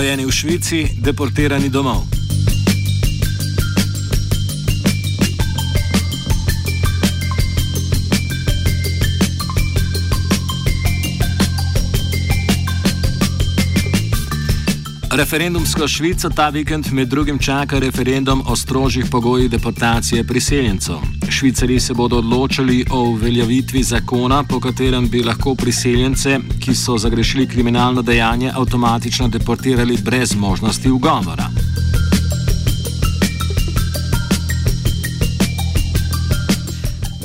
Rojeni v Švici, deportirani domov. Referendumsko Švico ta vikend med drugim čaka referendum o strožjih pogojih deportacije priseljencev. Švicari se bodo odločili o uveljavitvi zakona, po katerem bi lahko priseljence, ki so zagrešili kriminalno dejanje, avtomatično deportirali brez možnosti ugovora.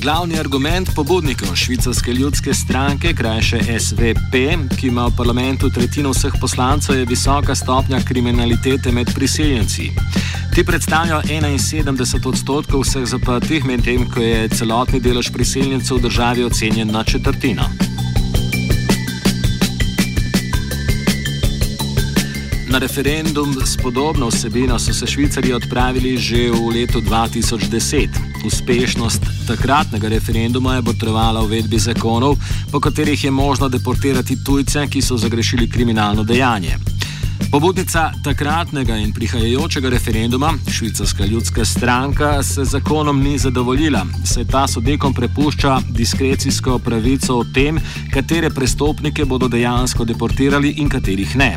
Glavni argument pobudnikov švicarske ljudske stranke, krajše SVP, ki ima v parlamentu tretjino vseh poslancev, je visoka stopnja kriminalitete med priseljenci. Ti predstavljajo 71 odstotkov vseh zaprtih, medtem ko je celotni delež priseljencev v državi ocenjen na četrtino. Na referendum s podobno vsebino so se Švicari odpravili že v letu 2010. Uspešnost takratnega referenduma je potrebovala uvedbi zakonov, po katerih je možno deportirati tujce, ki so zagrešili kriminalno dejanje. Pobudnica takratnega in prihajajočega referenduma, švicarska ljudska stranka, se zakonom ni zadovoljila, saj ta sodnikom prepušča diskrecijsko pravico o tem, katere prestopnike bodo dejansko deportirali in katerih ne.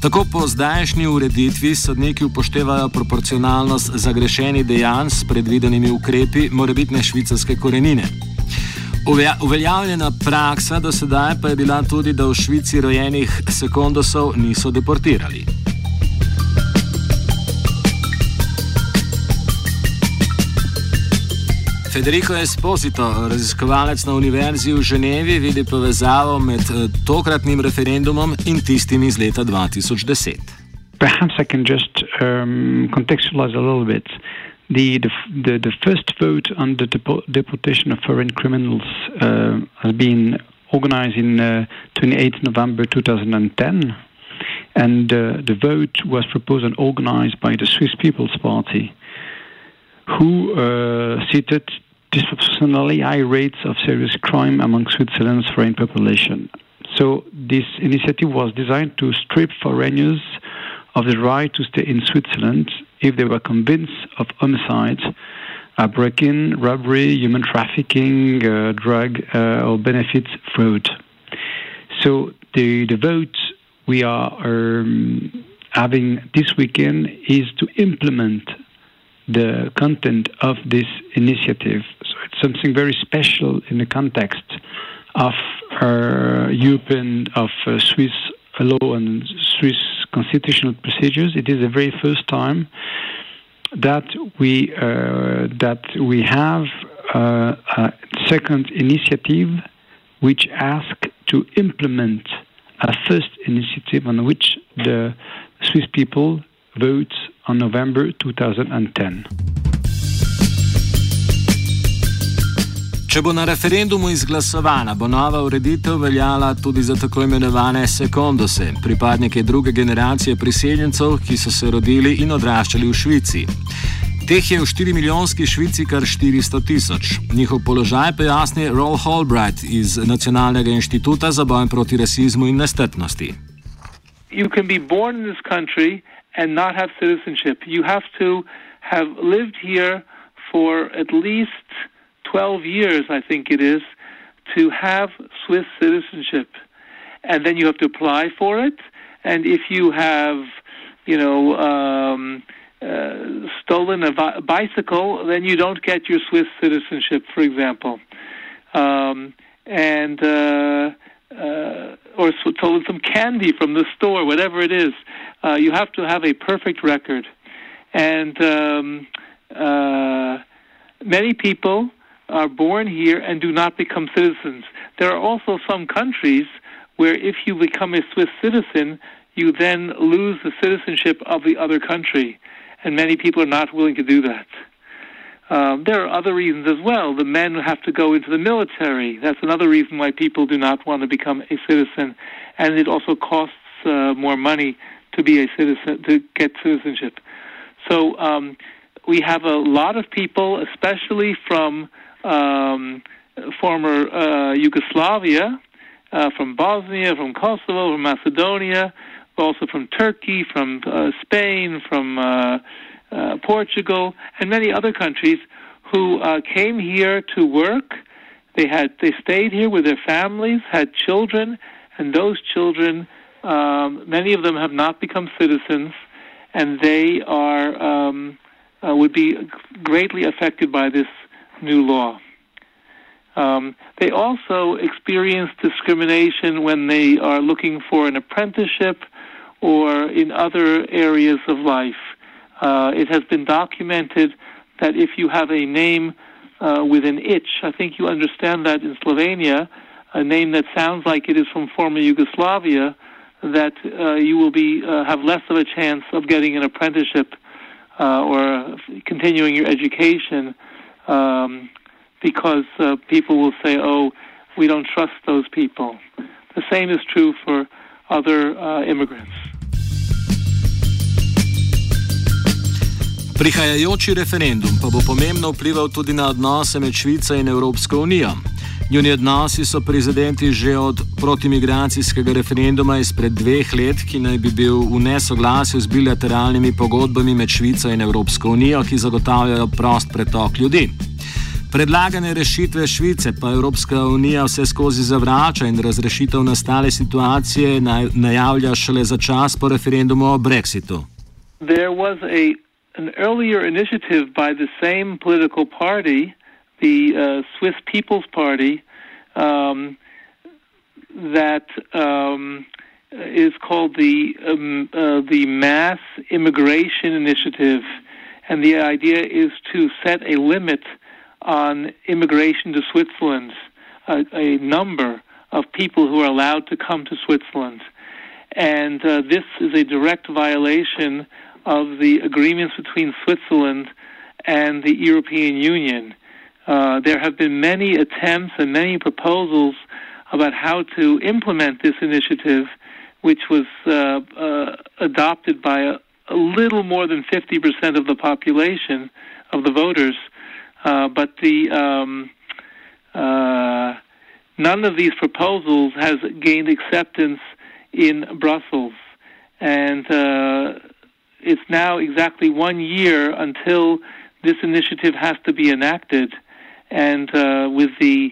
Tako po zdajšnji ureditvi sodniki upoštevajo proporcionalnost zagrešenih dejanj s predvidenimi ukrepi morebitne švicarske korenine. Uveljavljena praksa do sedaj pa je bila tudi, da v Švici rojenih sekundosov niso deportirali. Federico Esposito, raziskovalec na Univerzi v Ženevi, vidi povezavo med eh, tokratnim referendumom in tistim iz leta 2010. Perhaps I can just um, contextualize a little bit. The, the, the, the first vote on the depo deportation of foreign criminals uh, has been organized in uh, 28 November 2010, and uh, the vote was proposed and organized by the Swiss People's Party, who uh, seated disproportionately high rates of serious crime among Switzerland's foreign population. So this initiative was designed to strip foreigners of the right to stay in Switzerland if they were convinced of homicide, uh, break-in, robbery, human trafficking, uh, drug uh, or benefits fraud. So the the vote we are um, having this weekend is to implement the content of this initiative. So it's something very special in the context of uh, European, of uh, Swiss law and Swiss constitutional procedures. It is the very first time that we uh, that we have uh, a second initiative which asks to implement a first initiative on which the Swiss people vote on November 2010. Če bo na referendumu izglasovana, bo nova ureditev veljala tudi za tako imenovane sekondose, pripadnike druge generacije priseljencev, ki so se rodili in odraščali v Švici. Teh je v 4 milijonski Švici kar 400 tisoč. Njihov položaj pojasni Roll Holbright iz Nacionalnega inštituta za boj proti rasizmu in nestrpnosti. You can be born in this country and not have citizenship. You have to have lived here for at least 12 years, I think it is, to have Swiss citizenship. And then you have to apply for it. And if you have, you know, um, uh, stolen a vi- bicycle, then you don't get your Swiss citizenship, for example. Um, and uh, uh, or stolen some candy from the store, whatever it is. Uh, you have to have a perfect record. And um, uh, many people are born here and do not become citizens. There are also some countries where if you become a Swiss citizen, you then lose the citizenship of the other country. And many people are not willing to do that. Um, there are other reasons as well. The men have to go into the military. That's another reason why people do not want to become a citizen. And it also costs uh, more money to be a citizen, to get citizenship. So um, we have a lot of people, especially from um, former uh, Yugoslavia, uh, from Bosnia, from Kosovo, from Macedonia, also from Turkey, from uh, Spain, from uh, Portugal, and many other countries who uh, came here to work. They had they stayed here with their families, had children, and those children, um, many of them have not become citizens, and they are um, uh, would be greatly affected by this new law. Um, they also experience discrimination when they are looking for an apprenticeship or in other areas of life. Uh, it has been documented that if you have a name uh, with an itch, I think you understand that in Slovenia, a name that sounds like it is from former Yugoslavia, that uh, you will be uh, have less of a chance of getting an apprenticeship uh, or continuing your education um, because uh, people will say, "Oh, we don't trust those people." The same is true for other uh, immigrants. Prihajajoči referendum pa bo pomembno vplival tudi na odnose med Švico in Evropsko unijo. Njuni odnosi so prizadeti že od protimigracijskega referenduma izpred dveh let, ki naj bi bil v nesoglasju z bilateralnimi pogodbami med Švico in Evropsko unijo, ki zagotavljajo prost pretok ljudi. Predlagane rešitve Švice pa Evropska unija vse skozi zavrača in razrešitev nastale situacije najavlja šele za čas po referendumu o Brexitu. There was a, an earlier initiative by the same political party the uh, Swiss People's Party um, that um, is called the um, uh, the Mass Immigration Initiative, and the idea is to set a limit on immigration to Switzerland, a, a number of people who are allowed to come to Switzerland, and uh, this is a direct violation of the agreements between Switzerland and the European Union. Uh, there have been many attempts and many proposals about how to implement this initiative, which was uh, uh, adopted by a, a, little more than 50% of the population of the voters. Uh, but the um, uh, none of these proposals has gained acceptance in Brussels, and it's now exactly one year until this initiative has to be enacted and uh, with the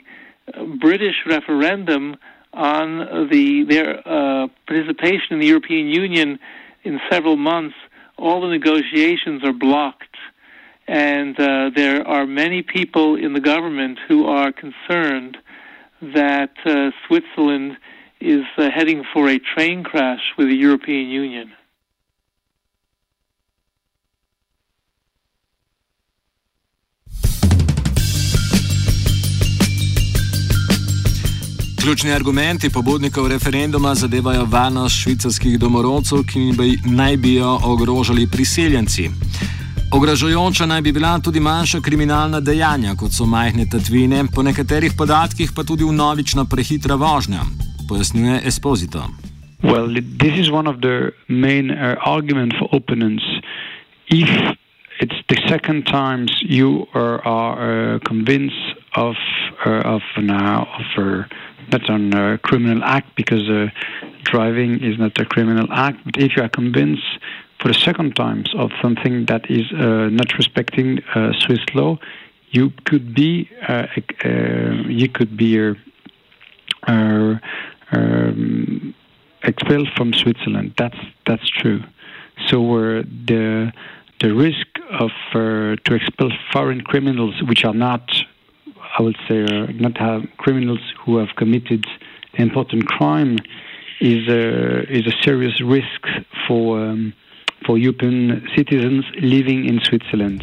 British referendum on the their uh, participation in the European Union in several months, all the negotiations are blocked, and uh, there are many people in the government who are concerned that uh, Switzerland is uh, heading for a train crash with the European Union. Ključni argumenti pobudnikov referenduma zadevajo varnost švicarskih domorodcev, ki naj bi jo ogrožali priseljenci. Ogrožujoča naj bi bila tudi manjša kriminalna dejanja, kot so majhne tatvine, po nekaterih podatkih pa tudi vnovična prehitra vožnja, pojasnjuje Esposito. Well, this is one of the main uh, arguments for opponents. If it's the second time you are, are uh, convinced of, uh, of now of uh, not on a criminal act because uh, driving is not a criminal act. But if you are convinced for the second time of something that is uh, not respecting uh, Swiss law, you could be uh, uh, you could be uh, um, expelled from Switzerland. That's that's true. So the the risk of to expel foreign criminals, which are not I would say, uh, not have criminals who have committed important crime is a, is a serious risk for, um, for European citizens living in Switzerland.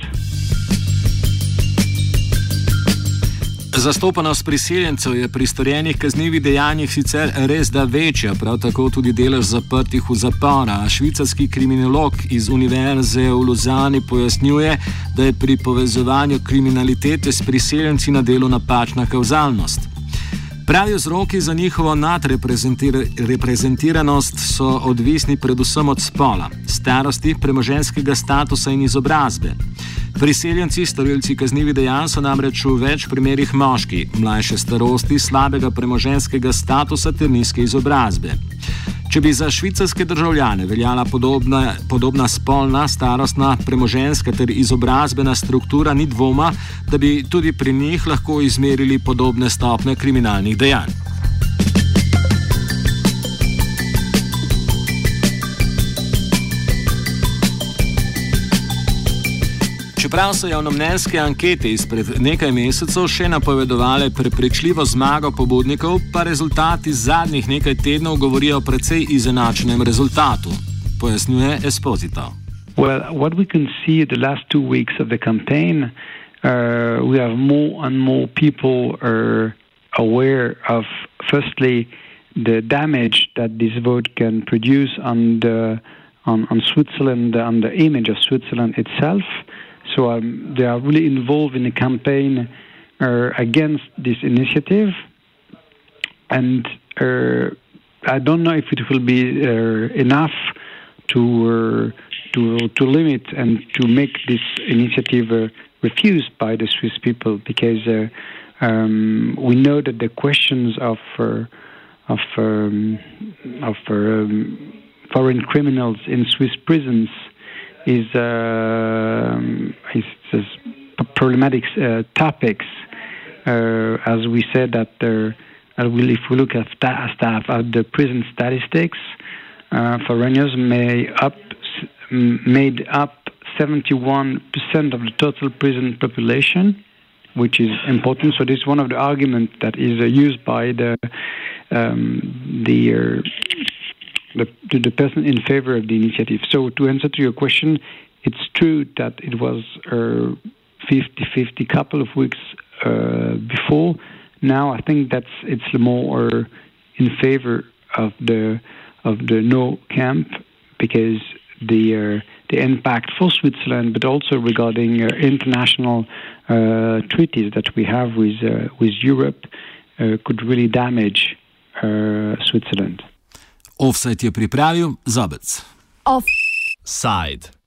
Zastopanost priseljencev je pri storjenih kaznjivih dejanjih sicer res da večja, prav tako tudi delež zaprtih v zapora. Švicarski kriminolog iz Univerze v Luzani pojasnjuje, da je pri povezovanju kriminalitete s priseljenci na delu napačna kauzalnost. Pravi vzroki za njihovo nadreprezentiranost so odvisni predvsem od spola, starosti, premoženskega statusa in izobrazbe. Priseljenci, storilci kaznjivih dejanj so namreč v več primerih moški, mlajše starosti, slabega premoženskega statusa ter nizke izobrazbe. Če bi za švicarske državljane veljala podobna, podobna spolna, starostna, premoženska ter izobrazbena struktura, ni dvoma, da bi tudi pri njih lahko izmerili podobne stopne kriminalnih dejanj. Čeprav so javnomnenjske ankete izpred nekaj mesecev še napovedovale prepričljivo zmago pobudnikov, pa rezultati zadnjih nekaj tednov govorijo o precej izenačenem rezultatu, pojasnjuje Esposito. Well, what we can see the last two weeks of the campaign, uh, we have more and more people are aware of, firstly, the damage that this vote can produce on the on, on Switzerland, on the image of Switzerland itself. So um, they are really involved in a campaign uh, against this initiative. And uh, I don't know if it will be uh, enough to, uh, to, to limit and to make this initiative uh, refused by the Swiss people because uh, um, we know that the questions of of um, of um, foreign criminals in Swiss prisons is uh, is, is problematic uh, topics. Uh, as we said that there, if we look at staff at the prison statistics, foreigners may up made up 71% of the total prison population, which is important. So this is one of the arguments that is uh, used by the um, the uh, the, the person in favor of the initiative. So to answer to your question, it's true that it was a 50-50 couple of weeks uh, before. Now I think that's it's more in favor of the of the no camp because the uh, the impact for Switzerland, but also regarding uh, international uh, treaties that we have with uh, with Europe, uh, could really damage Switzerland. Offset je pripravil Zobec. Offside.